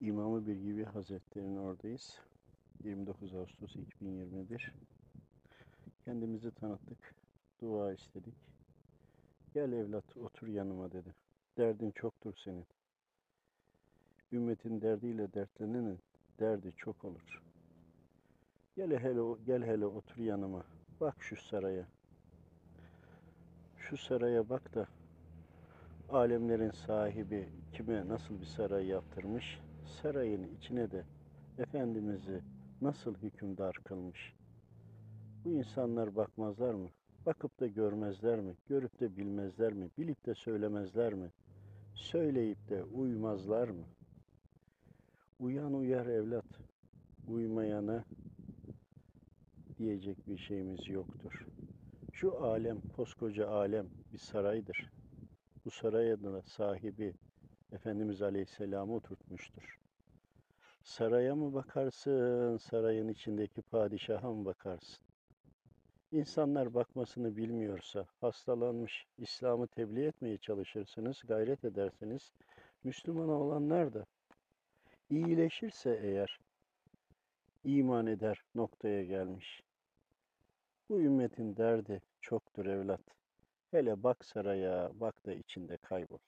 İmamı Bir Gibi Hazretleri'nin oradayız. 29 Ağustos 2021. Kendimizi tanıttık. Dua istedik. Gel evlat otur yanıma dedi. Derdin çoktur senin. Ümmetin derdiyle dertlenenin derdi çok olur. Gel hele gel hele otur yanıma. Bak şu saraya. Şu saraya bak da alemlerin sahibi kime nasıl bir saray yaptırmış, sarayın içine de Efendimiz'i nasıl hükümdar kılmış. Bu insanlar bakmazlar mı? Bakıp da görmezler mi? Görüp de bilmezler mi? Bilip de söylemezler mi? Söyleyip de uymazlar mı? Uyan uyar evlat, uymayana diyecek bir şeyimiz yoktur. Şu alem, koskoca alem bir saraydır. Bu saraya da sahibi Efendimiz Aleyhisselam'ı oturtmuştur. Saraya mı bakarsın, sarayın içindeki padişaha mı bakarsın? İnsanlar bakmasını bilmiyorsa, hastalanmış, İslam'ı tebliğ etmeye çalışırsınız, gayret edersiniz. Müslüman olanlar da iyileşirse eğer iman eder noktaya gelmiş. Bu ümmetin derdi çoktur evlat. Hele bak saraya, bak da içinde kaybol.